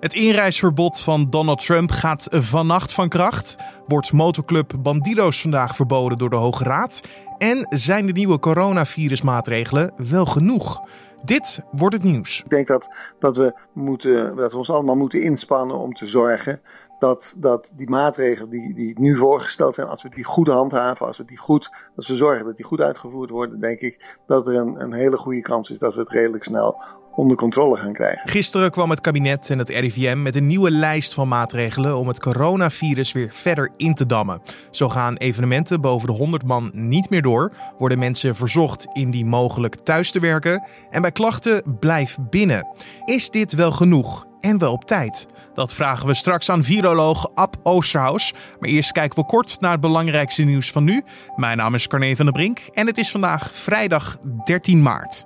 Het inreisverbod van Donald Trump gaat vannacht van kracht. Wordt motorclub Bandido's vandaag verboden door de Hoge Raad? En zijn de nieuwe coronavirusmaatregelen wel genoeg? Dit wordt het nieuws. Ik denk dat, dat, we moeten, dat we ons allemaal moeten inspannen om te zorgen dat, dat die maatregelen die, die nu voorgesteld zijn, als we die goed handhaven, als we die goed, als we zorgen dat die goed uitgevoerd worden, denk ik dat er een, een hele goede kans is dat we het redelijk snel onder controle gaan krijgen. Gisteren kwam het kabinet en het RIVM met een nieuwe lijst van maatregelen om het coronavirus weer verder in te dammen. Zo gaan evenementen boven de 100 man niet meer door, worden mensen verzocht indien mogelijk thuis te werken en bij klachten blijf binnen. Is dit wel genoeg en wel op tijd? Dat vragen we straks aan viroloog Ab Oosterhaus. Maar eerst kijken we kort naar het belangrijkste nieuws van nu. Mijn naam is Carne van der Brink en het is vandaag vrijdag 13 maart.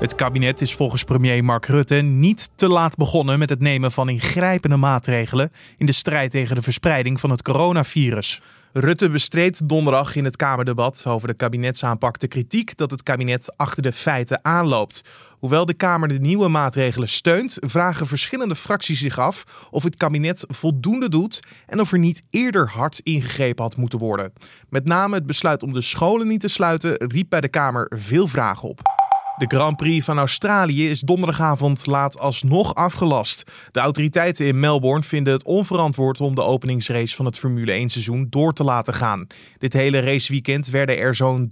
Het kabinet is volgens premier Mark Rutte niet te laat begonnen met het nemen van ingrijpende maatregelen in de strijd tegen de verspreiding van het coronavirus. Rutte bestreed donderdag in het Kamerdebat over de kabinetsaanpak de kritiek dat het kabinet achter de feiten aanloopt. Hoewel de Kamer de nieuwe maatregelen steunt, vragen verschillende fracties zich af of het kabinet voldoende doet en of er niet eerder hard ingegrepen had moeten worden. Met name het besluit om de scholen niet te sluiten riep bij de Kamer veel vragen op. De Grand Prix van Australië is donderdagavond laat alsnog afgelast. De autoriteiten in Melbourne vinden het onverantwoord om de openingsrace van het Formule 1 seizoen door te laten gaan. Dit hele raceweekend werden er zo'n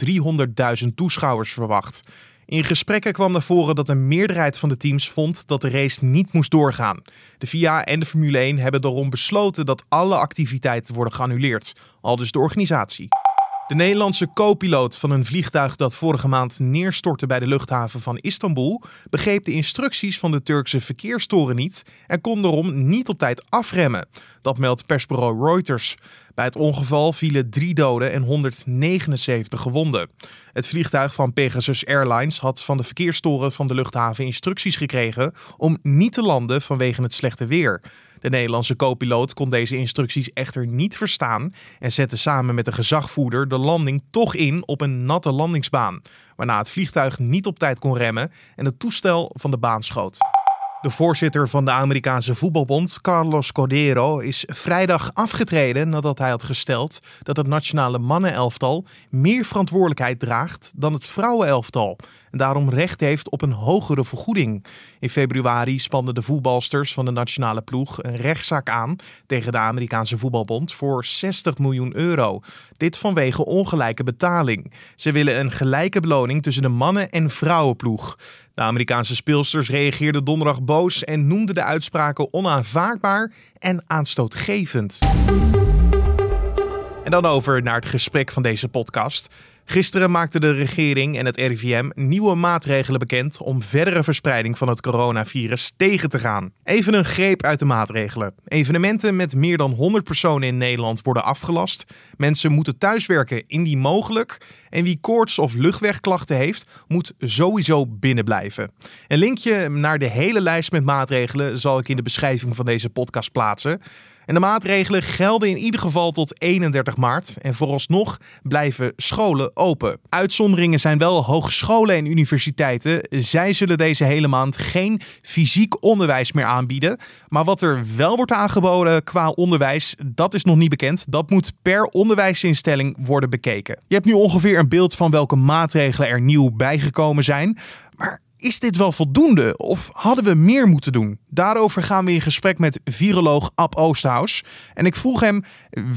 300.000 toeschouwers verwacht. In gesprekken kwam naar voren dat een meerderheid van de teams vond dat de race niet moest doorgaan. De FIA en de Formule 1 hebben daarom besloten dat alle activiteiten worden geannuleerd, al dus de organisatie. De Nederlandse co-piloot van een vliegtuig dat vorige maand neerstortte bij de luchthaven van Istanbul begreep de instructies van de Turkse verkeerstoren niet en kon daarom niet op tijd afremmen. Dat meldt persbureau Reuters. Bij het ongeval vielen drie doden en 179 gewonden. Het vliegtuig van Pegasus Airlines had van de verkeerstoren van de luchthaven instructies gekregen om niet te landen vanwege het slechte weer. De Nederlandse co-piloot kon deze instructies echter niet verstaan en zette samen met de gezagvoerder de landing toch in op een natte landingsbaan, waarna het vliegtuig niet op tijd kon remmen en het toestel van de baan schoot. De voorzitter van de Amerikaanse voetbalbond, Carlos Cordero, is vrijdag afgetreden nadat hij had gesteld dat het nationale mannenelftal meer verantwoordelijkheid draagt dan het vrouwenelftal en daarom recht heeft op een hogere vergoeding. In februari spanden de voetbalsters van de nationale ploeg een rechtszaak aan tegen de Amerikaanse voetbalbond voor 60 miljoen euro. Dit vanwege ongelijke betaling. Ze willen een gelijke beloning tussen de mannen- en vrouwenploeg. De Amerikaanse speelsters reageerden donderdag boos en noemden de uitspraken onaanvaardbaar en aanstootgevend. En dan over naar het gesprek van deze podcast. Gisteren maakte de regering en het RIVM nieuwe maatregelen bekend om verdere verspreiding van het coronavirus tegen te gaan. Even een greep uit de maatregelen. Evenementen met meer dan 100 personen in Nederland worden afgelast. Mensen moeten thuiswerken indien mogelijk. En wie koorts of luchtwegklachten heeft, moet sowieso binnen blijven. Een linkje naar de hele lijst met maatregelen zal ik in de beschrijving van deze podcast plaatsen. En de maatregelen gelden in ieder geval tot 31 maart. En vooralsnog blijven scholen open. Uitzonderingen zijn wel hogescholen en universiteiten. Zij zullen deze hele maand geen fysiek onderwijs meer aanbieden. Maar wat er wel wordt aangeboden qua onderwijs, dat is nog niet bekend. Dat moet per onderwijsinstelling worden bekeken. Je hebt nu ongeveer een beeld van welke maatregelen er nieuw bijgekomen zijn. Maar is dit wel voldoende of hadden we meer moeten doen? Daarover gaan we in gesprek met viroloog Ab Oosterhaus. En ik vroeg hem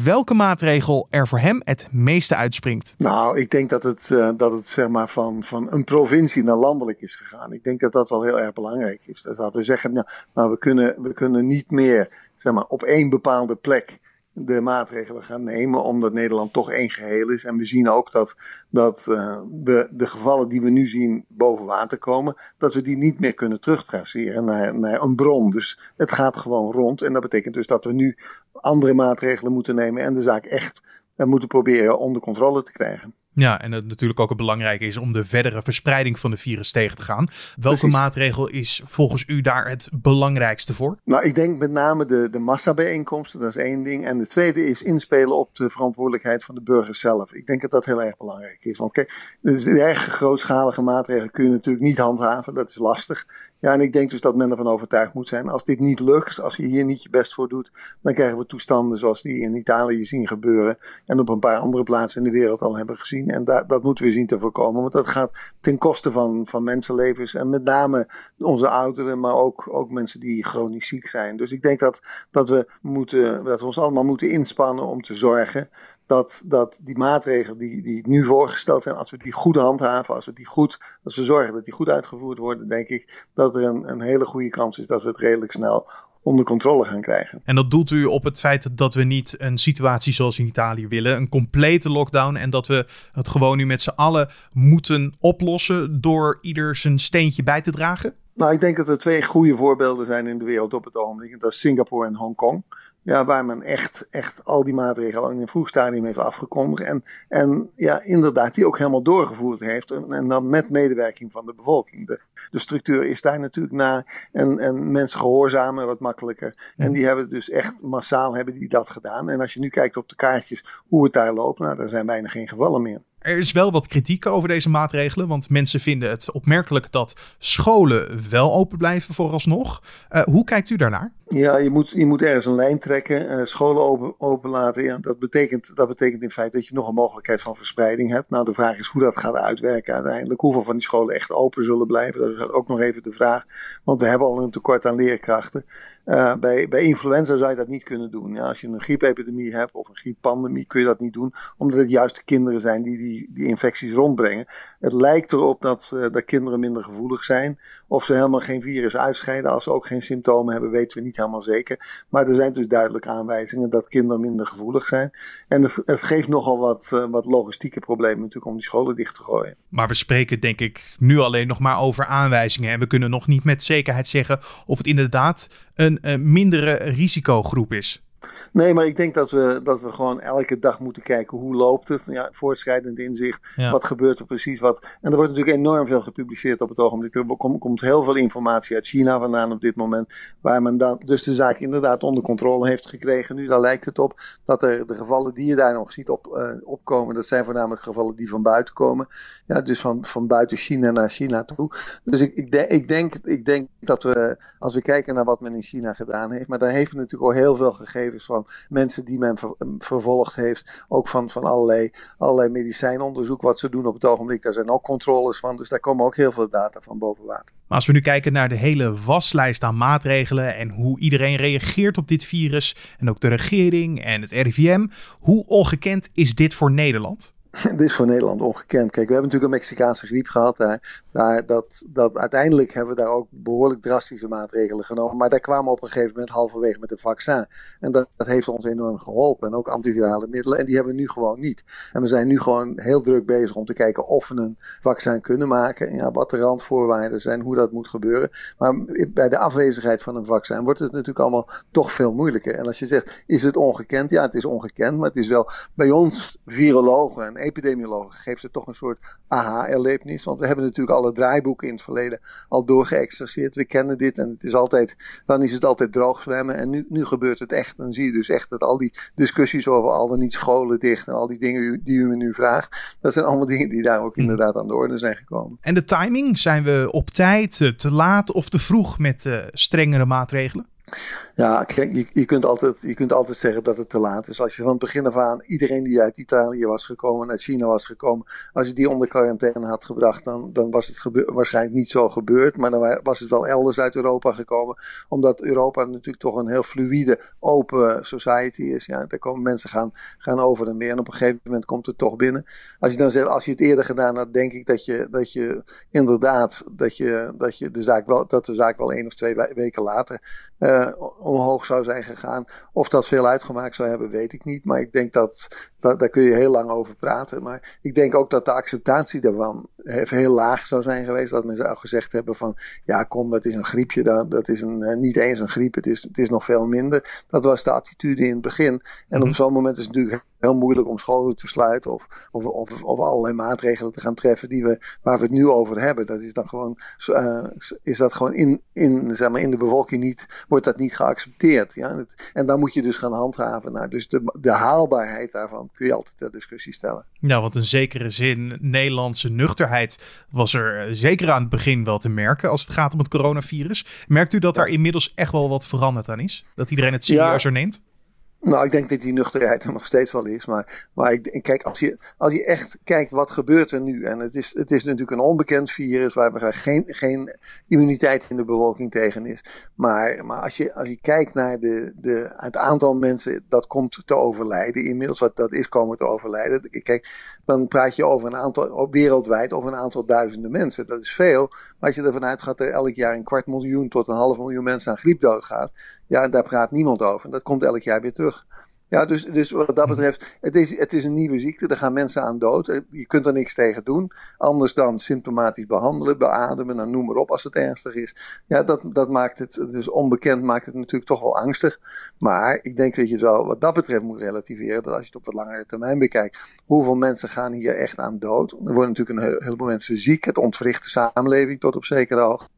welke maatregel er voor hem het meeste uitspringt. Nou, ik denk dat het, uh, dat het zeg maar van, van een provincie naar landelijk is gegaan. Ik denk dat dat wel heel erg belangrijk is. Dat we zeggen, nou we, kunnen, we kunnen niet meer zeg maar, op één bepaalde plek de maatregelen gaan nemen, omdat Nederland toch één geheel is. En we zien ook dat, dat uh, we de gevallen die we nu zien boven water komen, dat we die niet meer kunnen terugtraceren naar, naar een bron. Dus het gaat gewoon rond. En dat betekent dus dat we nu andere maatregelen moeten nemen en de zaak echt uh, moeten proberen onder controle te krijgen. Ja, en het natuurlijk ook het belangrijke is om de verdere verspreiding van de virus tegen te gaan. Welke maatregel is volgens u daar het belangrijkste voor? Nou, ik denk met name de, de massabijeenkomsten, dat is één ding. En de tweede is inspelen op de verantwoordelijkheid van de burgers zelf. Ik denk dat dat heel erg belangrijk is. Want kijk, dus de erg grootschalige maatregelen kun je natuurlijk niet handhaven, dat is lastig. Ja, en ik denk dus dat men ervan overtuigd moet zijn. Als dit niet lukt, als je hier niet je best voor doet, dan krijgen we toestanden zoals die in Italië zien gebeuren. En op een paar andere plaatsen in de wereld al hebben gezien. En da dat moeten we zien te voorkomen. Want dat gaat ten koste van, van mensenlevens. En met name onze ouderen, maar ook, ook mensen die chronisch ziek zijn. Dus ik denk dat, dat, we, moeten, dat we ons allemaal moeten inspannen om te zorgen dat, dat die maatregelen die, die nu voorgesteld zijn, als we die goed handhaven, als we die goed, als we zorgen dat die goed uitgevoerd worden, denk ik dat er een, een hele goede kans is dat we het redelijk snel onder controle gaan krijgen. En dat doelt u op het feit dat we niet een situatie zoals in Italië willen, een complete lockdown, en dat we het gewoon nu met z'n allen moeten oplossen door ieder zijn steentje bij te dragen? Nou, ik denk dat er twee goede voorbeelden zijn in de wereld op het ogenblik. Dat is Singapore en Hongkong. Ja, waar men echt, echt al die maatregelen in een vroeg stadium heeft afgekondigd. En, en ja, inderdaad, die ook helemaal doorgevoerd heeft. En, en dan met medewerking van de bevolking. De, de structuur is daar natuurlijk naar. En, en mensen gehoorzamen wat makkelijker. En die hebben dus echt massaal hebben die dat gedaan. En als je nu kijkt op de kaartjes hoe het daar loopt, nou, er zijn bijna geen gevallen meer. Er is wel wat kritiek over deze maatregelen, want mensen vinden het opmerkelijk dat scholen wel open blijven vooralsnog. Uh, hoe kijkt u daarnaar? Ja, je moet, je moet ergens een lijn trekken, uh, scholen open, open laten. Ja, dat, betekent, dat betekent in feite dat je nog een mogelijkheid van verspreiding hebt. Nou, de vraag is hoe dat gaat uitwerken uiteindelijk. Hoeveel van die scholen echt open zullen blijven, dat is ook nog even de vraag. Want we hebben al een tekort aan leerkrachten. Uh, bij, bij influenza zou je dat niet kunnen doen. Ja, als je een griepepidemie hebt of een grieppandemie, kun je dat niet doen, omdat het juist de kinderen zijn die die, die infecties rondbrengen. Het lijkt erop dat, uh, dat kinderen minder gevoelig zijn. Of ze helemaal geen virus uitscheiden als ze ook geen symptomen hebben, weten we niet helemaal zeker. Maar er zijn dus duidelijk aanwijzingen dat kinderen minder gevoelig zijn. En het, geeft nogal wat, uh, wat logistieke problemen natuurlijk om die scholen dicht te gooien. Maar we spreken denk ik nu alleen nog maar over aanwijzingen. En we kunnen nog niet met zekerheid zeggen of het inderdaad een, een mindere risicogroep is. Nee, maar ik denk dat we, dat we gewoon elke dag moeten kijken hoe loopt het. Ja, voortschrijdend inzicht. Ja. Wat gebeurt er precies? Wat. En er wordt natuurlijk enorm veel gepubliceerd op het ogenblik. Er komt, komt heel veel informatie uit China vandaan op dit moment. Waar men dan dus de zaak inderdaad onder controle heeft gekregen. Nu dan lijkt het op dat er de gevallen die je daar nog ziet op, uh, opkomen. Dat zijn voornamelijk gevallen die van buiten komen. Ja, dus van, van buiten China naar China toe. Dus ik, ik, de, ik, denk, ik denk dat we, als we kijken naar wat men in China gedaan heeft. Maar daar heeft men natuurlijk al heel veel van mensen die men ver, vervolgd heeft. Ook van, van allerlei, allerlei medicijnonderzoek wat ze doen op het ogenblik. Daar zijn ook controles van. Dus daar komen ook heel veel data van boven water. Maar als we nu kijken naar de hele waslijst aan maatregelen en hoe iedereen reageert op dit virus. En ook de regering en het RIVM. Hoe ongekend is dit voor Nederland? Dit is voor Nederland ongekend. Kijk, we hebben natuurlijk een Mexicaanse griep gehad daar. daar dat, dat, uiteindelijk hebben we daar ook behoorlijk drastische maatregelen genomen. Maar daar kwamen we op een gegeven moment halverwege met een vaccin. En dat, dat heeft ons enorm geholpen. En ook antivirale middelen. En die hebben we nu gewoon niet. En we zijn nu gewoon heel druk bezig om te kijken of we een vaccin kunnen maken. Ja, wat de randvoorwaarden zijn, hoe dat moet gebeuren. Maar bij de afwezigheid van een vaccin wordt het natuurlijk allemaal toch veel moeilijker. En als je zegt, is het ongekend? Ja, het is ongekend. Maar het is wel bij ons virologen en epidemiologen geeft het toch een soort aha-erlevenis. Want we hebben natuurlijk alle draaiboeken in het verleden al doorgeëxerceerd. We kennen dit en het is altijd, dan is het altijd droog zwemmen. En nu, nu gebeurt het echt. Dan zie je dus echt dat al die discussies over al dan niet scholen dicht en al die dingen die u me nu vraagt. Dat zijn allemaal dingen die daar ook hmm. inderdaad aan de orde zijn gekomen. En de timing, zijn we op tijd, eh, te laat of te vroeg met uh, strengere maatregelen? Ja, kijk, je, je, kunt altijd, je kunt altijd zeggen dat het te laat is. Als je van het begin af aan iedereen die uit Italië was gekomen, uit China was gekomen, als je die onder quarantaine had gebracht, dan, dan was het waarschijnlijk niet zo gebeurd. Maar dan was het wel elders uit Europa gekomen. Omdat Europa natuurlijk toch een heel fluïde, open society is. Ja, daar komen mensen gaan, gaan over en meer. En op een gegeven moment komt het toch binnen. Als je dan zegt, als je het eerder gedaan had, denk ik dat je, dat je inderdaad, dat je, dat je de zaak wel, dat de zaak wel één of twee weken later. Uh, omhoog zou zijn gegaan. Of dat veel uitgemaakt zou hebben, weet ik niet. Maar ik denk dat, dat daar kun je heel lang over praten. Maar ik denk ook dat de acceptatie daarvan heel laag zou zijn geweest. Dat mensen al gezegd hebben van ja kom dat is een griepje. Dat, dat is een, niet eens een griep, het is, het is nog veel minder. Dat was de attitude in het begin. En mm -hmm. op zo'n moment is het natuurlijk heel moeilijk om scholen te sluiten of, of, of, of, allerlei maatregelen te gaan treffen die we, waar we het nu over hebben. Dat is dan gewoon, uh, is dat gewoon in, in, zeg maar, in de bevolking niet, wordt dat niet geaccepteerd. Ja? En dan moet je dus gaan handhaven. Nou, dus de, de haalbaarheid daarvan kun je altijd ter discussie stellen. Ja, want in zekere zin, Nederlandse nuchterheid was er eh, zeker aan het begin wel te merken als het gaat om het coronavirus. Merkt u dat daar inmiddels echt wel wat veranderd aan is? Dat iedereen het serieuzer neemt? Nou, ik denk dat die nuchterheid er nog steeds wel is. Maar, maar ik, kijk, als je, als je echt kijkt wat gebeurt er nu. En het is, het is natuurlijk een onbekend virus waar geen, geen immuniteit in de bevolking tegen is. Maar, maar als, je, als je kijkt naar de, de, het aantal mensen dat komt te overlijden. Inmiddels wat dat is komen te overlijden. Kijk, dan praat je over een aantal, wereldwijd over een aantal duizenden mensen. Dat is veel. Maar als je ervan uitgaat dat elk jaar een kwart miljoen tot een half miljoen mensen aan griep doodgaat. Ja, daar praat niemand over. Dat komt elk jaar weer terug. Ja, dus, dus wat dat betreft, het is, het is een nieuwe ziekte. Er gaan mensen aan dood. Je kunt er niks tegen doen. Anders dan symptomatisch behandelen, beademen, dan noem maar op als het ernstig is. Ja, dat, dat maakt het, dus onbekend maakt het natuurlijk toch wel angstig. Maar ik denk dat je het wel wat dat betreft moet relativeren. Dat als je het op wat langere termijn bekijkt, hoeveel mensen gaan hier echt aan dood? Er worden natuurlijk een heleboel mensen ziek. Het ontwricht de samenleving tot op zekere hoogte.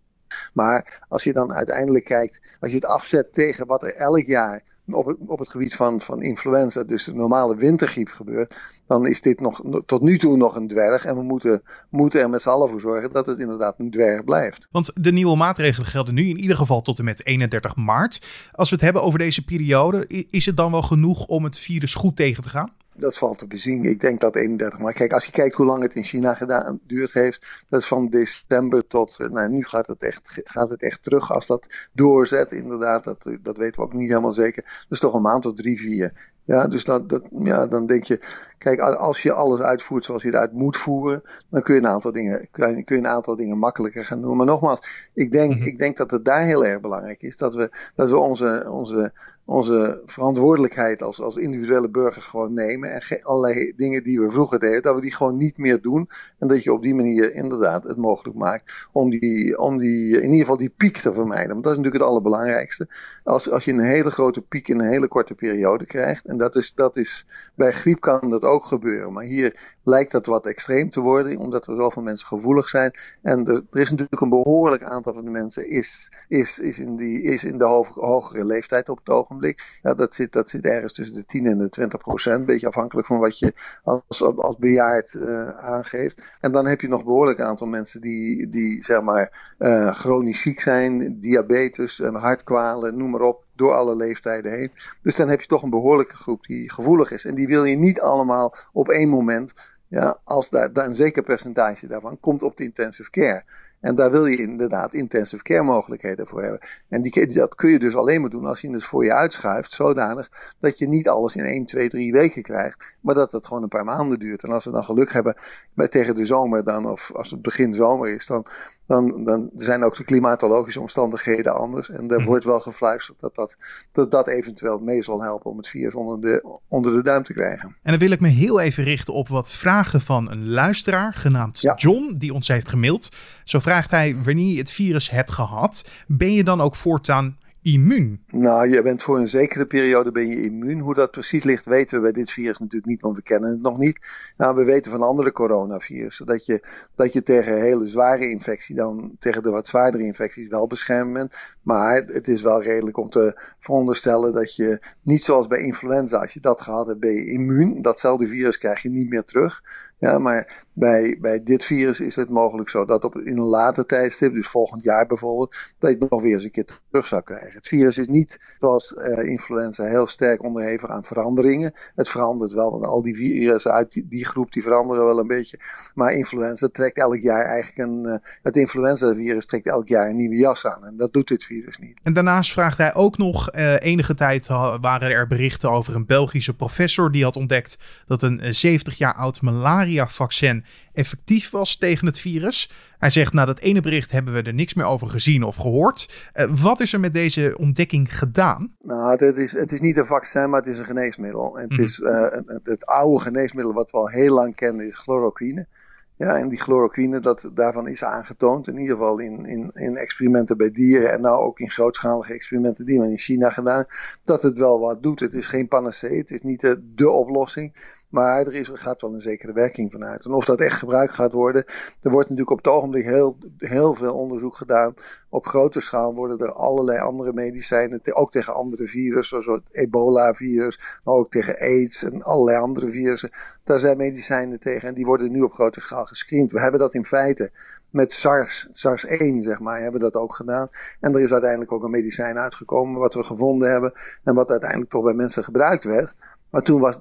Maar als je dan uiteindelijk kijkt, als je het afzet tegen wat er elk jaar op het, op het gebied van, van influenza, dus de normale wintergriep gebeurt, dan is dit nog tot nu toe nog een dwerg. En we moeten, moeten er met z'n allen voor zorgen dat het inderdaad een dwerg blijft. Want de nieuwe maatregelen gelden nu in ieder geval tot en met 31 maart. Als we het hebben over deze periode, is het dan wel genoeg om het virus goed tegen te gaan? Dat valt te bezien. Ik denk dat 31 maar Kijk, als je kijkt hoe lang het in China gedaan, heeft. Dat is van december tot. Eh, nou, nu gaat het, echt, gaat het echt terug. Als dat doorzet, inderdaad. Dat, dat weten we ook niet helemaal zeker. Is toch een maand of drie, vier. Ja, dus dat, dat, ja, dan denk je, kijk, als je alles uitvoert zoals je het uit moet voeren, dan kun je een aantal dingen, kun je, kun je een aantal dingen makkelijker gaan doen. Maar nogmaals, ik denk, mhm. ik denk dat het daar heel erg belangrijk is dat we, dat we onze, onze, onze verantwoordelijkheid als, als individuele burgers gewoon nemen. En allerlei dingen die we vroeger deden, dat we die gewoon niet meer doen. En dat je op die manier inderdaad het mogelijk maakt om die, om die in ieder geval die piek te vermijden. Want dat is natuurlijk het allerbelangrijkste. Als, als je een hele grote piek in een hele korte periode krijgt en dat is, dat is, bij griep kan dat ook gebeuren. Maar hier lijkt dat wat extreem te worden, omdat er zoveel mensen gevoelig zijn. En er, is natuurlijk een behoorlijk aantal van de mensen is, is, is in, die, is in de hogere leeftijd op het ogenblik. Ja, dat zit, dat zit ergens tussen de 10 en de 20 procent, een beetje afhankelijk van wat je als, als bejaard uh, aangeeft. En dan heb je nog een behoorlijk aantal mensen die, die zeg maar uh, chronisch ziek zijn, diabetes, en hartkwalen, noem maar op door alle leeftijden heen. Dus dan heb je toch een behoorlijke groep die gevoelig is. En die wil je niet allemaal op één moment, ja, als daar, een zeker percentage daarvan komt op de intensive care. En daar wil je inderdaad intensive care mogelijkheden voor hebben. En die, dat kun je dus alleen maar doen als je het voor je uitschuift, zodanig dat je niet alles in 1, 2, 3 weken krijgt, maar dat het gewoon een paar maanden duurt. En als we dan geluk hebben met tegen de zomer dan, of als het begin zomer is, dan dan, dan zijn ook de klimatologische omstandigheden anders. En er mhm. wordt wel gefluisterd dat dat, dat dat eventueel mee zal helpen om het virus onder de, onder de duim te krijgen. En dan wil ik me heel even richten op wat vragen van een luisteraar genaamd John, die ons heeft gemaild. Zo vraagt hij: Wanneer je het virus hebt gehad, ben je dan ook voortaan immuun? Nou, je bent voor een zekere periode ben je immuun. Hoe dat precies ligt, weten we bij dit virus natuurlijk niet, want we kennen het nog niet. Nou, we weten van andere coronavirussen dat je, dat je tegen hele zware infectie dan tegen de wat zwaardere infecties wel beschermd bent. Maar het is wel redelijk om te veronderstellen dat je niet zoals bij influenza, als je dat gehad hebt, ben je immuun. Datzelfde virus krijg je niet meer terug. Ja, maar bij, bij dit virus is het mogelijk zo dat op, in een later tijdstip, dus volgend jaar bijvoorbeeld, dat je het nog weer eens een keer terug zou krijgen. Het virus is niet zoals uh, influenza heel sterk onderhevig aan veranderingen. Het verandert wel, want al die virussen uit die, die, groep die veranderen wel een beetje. Maar influenza trekt elk jaar eigenlijk een, uh, het influenza-virus trekt elk jaar een nieuwe jas aan. En dat doet dit virus niet. En daarnaast vraagt hij ook nog, uh, enige tijd waren er berichten over een Belgische professor die had ontdekt dat een 70 jaar oud malaria vaccin effectief was tegen het virus. Hij zegt, na dat ene bericht hebben we er niks meer over gezien of gehoord. Uh, wat is er met deze ontdekking gedaan? Nou, het is, het is niet een vaccin, maar het is een geneesmiddel. En het, mhm. is, uh, het oude geneesmiddel wat we al heel lang kennen is chloroquine. Ja, en die chloroquine, dat, daarvan is aangetoond, in ieder geval in, in, in experimenten bij dieren en nou ook in grootschalige experimenten die men in China gedaan, dat het wel wat doet. Het is geen panacee, het is niet de, de oplossing. Maar er, is, gaat wel een zekere werking vanuit. En of dat echt gebruikt gaat worden. Er wordt natuurlijk op het ogenblik heel, heel veel onderzoek gedaan. Op grote schaal worden er allerlei andere medicijnen. Ook tegen andere virussen, zoals het ebola-virus. Maar ook tegen AIDS en allerlei andere virussen. Daar zijn medicijnen tegen. En die worden nu op grote schaal gescreend. We hebben dat in feite met SARS, SARS-1 zeg maar, hebben we dat ook gedaan. En er is uiteindelijk ook een medicijn uitgekomen wat we gevonden hebben. En wat uiteindelijk toch bij mensen gebruikt werd. Maar toen was,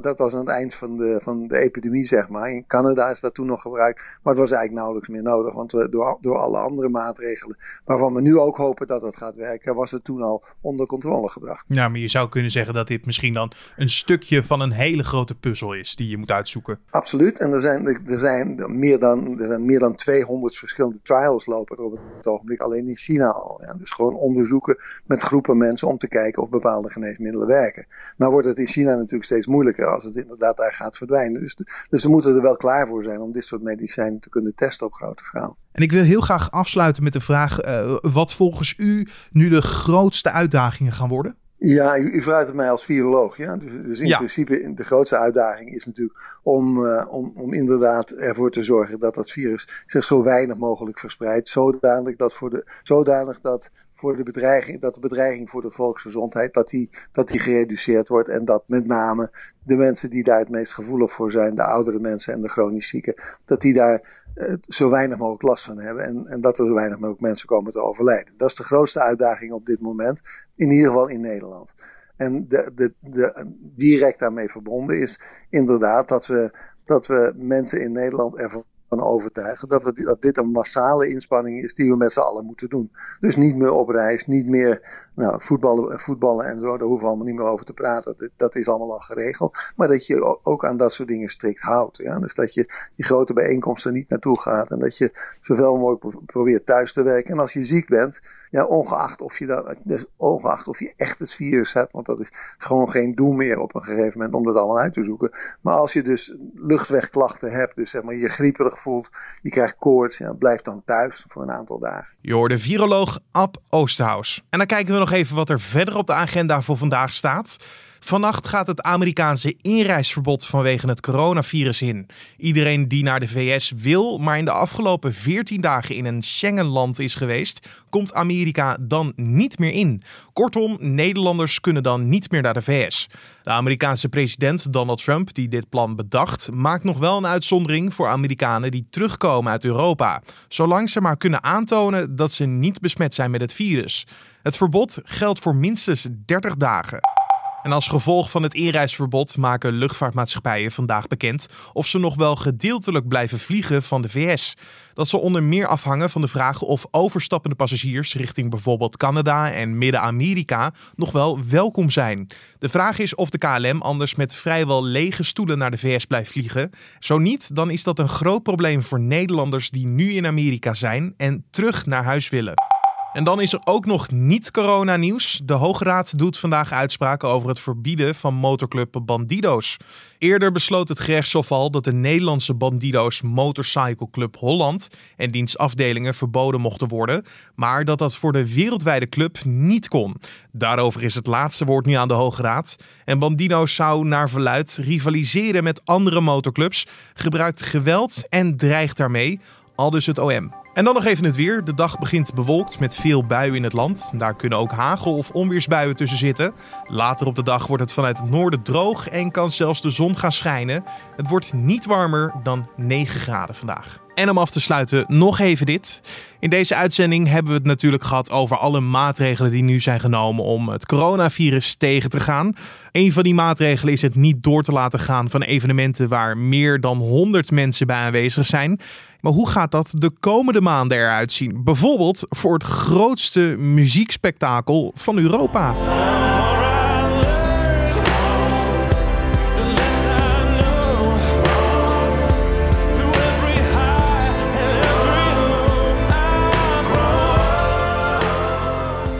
dat was aan het eind van de, van de epidemie, zeg maar. In Canada is dat toen nog gebruikt. Maar het was eigenlijk nauwelijks meer nodig. Want we, door, door alle andere maatregelen, waarvan we nu ook hopen dat het gaat werken, was het toen al onder controle gebracht. Ja, maar je zou kunnen zeggen dat dit misschien dan een stukje van een hele grote puzzel is die je moet uitzoeken. Absoluut. En er zijn, er zijn, meer, dan, er zijn meer dan 200 verschillende trials lopen er op het ogenblik alleen in China al. Ja. Dus gewoon onderzoeken met groepen mensen om te kijken of bepaalde geneesmiddelen werken. Nou wordt het in China natuurlijk steeds moeilijker als het inderdaad daar gaat verdwijnen. Dus, dus we moeten er wel klaar voor zijn om dit soort medicijnen te kunnen testen op grote schaal. En ik wil heel graag afsluiten met de vraag: uh, wat volgens u nu de grootste uitdagingen gaan worden? Ja, u, u vraagt het mij als viroloog. Ja? Dus, dus in principe de grootste uitdaging is natuurlijk om, uh, om, om inderdaad ervoor te zorgen dat dat virus zich zo weinig mogelijk verspreidt. Zodanig dat, voor de, zodanig dat, voor de, bedreiging, dat de bedreiging voor de volksgezondheid dat die, dat die gereduceerd wordt. En dat met name de mensen die daar het meest gevoelig voor zijn, de oudere mensen en de chronisch zieken, dat die daar zo weinig mogelijk last van hebben. En, en dat er zo weinig mogelijk mensen komen te overlijden. Dat is de grootste uitdaging op dit moment, in ieder geval in Nederland. En de, de, de, direct daarmee verbonden is inderdaad dat we, dat we mensen in Nederland ervan van overtuigen dat, dat dit een massale inspanning is die we met z'n allen moeten doen. Dus niet meer op reis, niet meer nou, voetballen, voetballen en zo, daar hoeven we allemaal niet meer over te praten. Dat, dat is allemaal al geregeld. Maar dat je ook aan dat soort dingen strikt houdt. Ja? Dus dat je die grote bijeenkomsten niet naartoe gaat en dat je zoveel mogelijk probeert thuis te werken. En als je ziek bent, ja, ongeacht, of je dan, dus ongeacht of je echt het virus hebt, want dat is gewoon geen doel meer op een gegeven moment om dat allemaal uit te zoeken. Maar als je dus luchtwegklachten hebt, dus zeg maar je grieperig voelt, je krijgt koorts, ja, blijf dan thuis voor een aantal dagen. Je hoorde viroloog Ab Oosterhuis. En dan kijken we nog even wat er verder op de agenda voor vandaag staat. Vannacht gaat het Amerikaanse inreisverbod vanwege het coronavirus in. Iedereen die naar de VS wil, maar in de afgelopen 14 dagen in een Schengenland is geweest, komt Amerika dan niet meer in. Kortom, Nederlanders kunnen dan niet meer naar de VS. De Amerikaanse president Donald Trump, die dit plan bedacht, maakt nog wel een uitzondering voor Amerikanen die terugkomen uit Europa, zolang ze maar kunnen aantonen dat ze niet besmet zijn met het virus. Het verbod geldt voor minstens 30 dagen. En als gevolg van het inreisverbod maken luchtvaartmaatschappijen vandaag bekend of ze nog wel gedeeltelijk blijven vliegen van de VS. Dat zal onder meer afhangen van de vraag of overstappende passagiers richting bijvoorbeeld Canada en Midden-Amerika nog wel welkom zijn. De vraag is of de KLM anders met vrijwel lege stoelen naar de VS blijft vliegen. Zo niet, dan is dat een groot probleem voor Nederlanders die nu in Amerika zijn en terug naar huis willen. En dan is er ook nog niet corona-nieuws. De Hoge Raad doet vandaag uitspraken over het verbieden van motorclub Bandido's. Eerder besloot het gerechtshof al dat de Nederlandse Bandido's Motorcycle Club Holland en dienstafdelingen verboden mochten worden, maar dat dat voor de wereldwijde club niet kon. Daarover is het laatste woord nu aan de Hoge Raad. En Bandido's zou naar verluid rivaliseren met andere motorclubs, gebruikt geweld en dreigt daarmee, al dus het OM. En dan nog even het weer. De dag begint bewolkt met veel buien in het land. Daar kunnen ook hagel- of onweersbuien tussen zitten. Later op de dag wordt het vanuit het noorden droog en kan zelfs de zon gaan schijnen. Het wordt niet warmer dan 9 graden vandaag. En om af te sluiten nog even dit. In deze uitzending hebben we het natuurlijk gehad over alle maatregelen die nu zijn genomen om het coronavirus tegen te gaan. Een van die maatregelen is het niet door te laten gaan van evenementen waar meer dan 100 mensen bij aanwezig zijn. Maar hoe gaat dat de komende maanden eruit zien? Bijvoorbeeld voor het grootste muziekspektakel van Europa.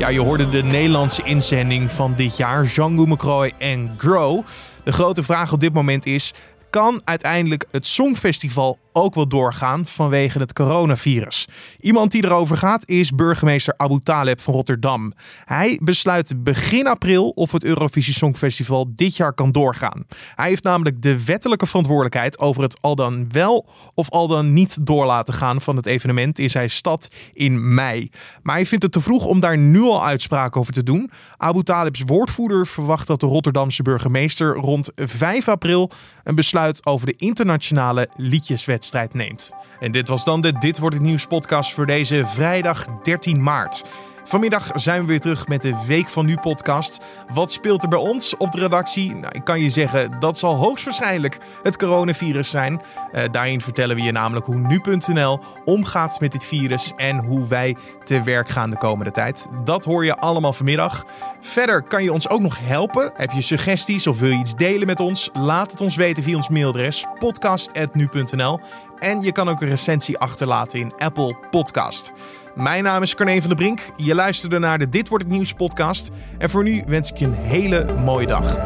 Ja, je hoorde de Nederlandse inzending van dit jaar, Django McCroy en Grow. De grote vraag op dit moment is: kan uiteindelijk het Songfestival ook wel doorgaan vanwege het coronavirus. Iemand die erover gaat is burgemeester Abu Taleb van Rotterdam. Hij besluit begin april of het Eurovisie Songfestival dit jaar kan doorgaan. Hij heeft namelijk de wettelijke verantwoordelijkheid over het al dan wel of al dan niet door laten gaan van het evenement in zijn stad in mei. Maar hij vindt het te vroeg om daar nu al uitspraken over te doen. Abu Talib's woordvoerder verwacht dat de Rotterdamse burgemeester rond 5 april een besluit over de internationale liedjeswedstrijd neemt. En dit was dan de Dit wordt het nieuws podcast voor deze vrijdag 13 maart. Vanmiddag zijn we weer terug met de Week van Nu podcast. Wat speelt er bij ons op de redactie? Nou, ik kan je zeggen, dat zal hoogstwaarschijnlijk het coronavirus zijn. Uh, daarin vertellen we je namelijk hoe nu.nl omgaat met dit virus en hoe wij te werk gaan de komende tijd. Dat hoor je allemaal vanmiddag. Verder kan je ons ook nog helpen. Heb je suggesties of wil je iets delen met ons? Laat het ons weten via ons mailadres podcast.nu.nl. En je kan ook een recensie achterlaten in Apple Podcast. Mijn naam is Carne van der Brink. Je luisterde naar de Dit wordt het nieuws podcast. En voor nu wens ik je een hele mooie dag.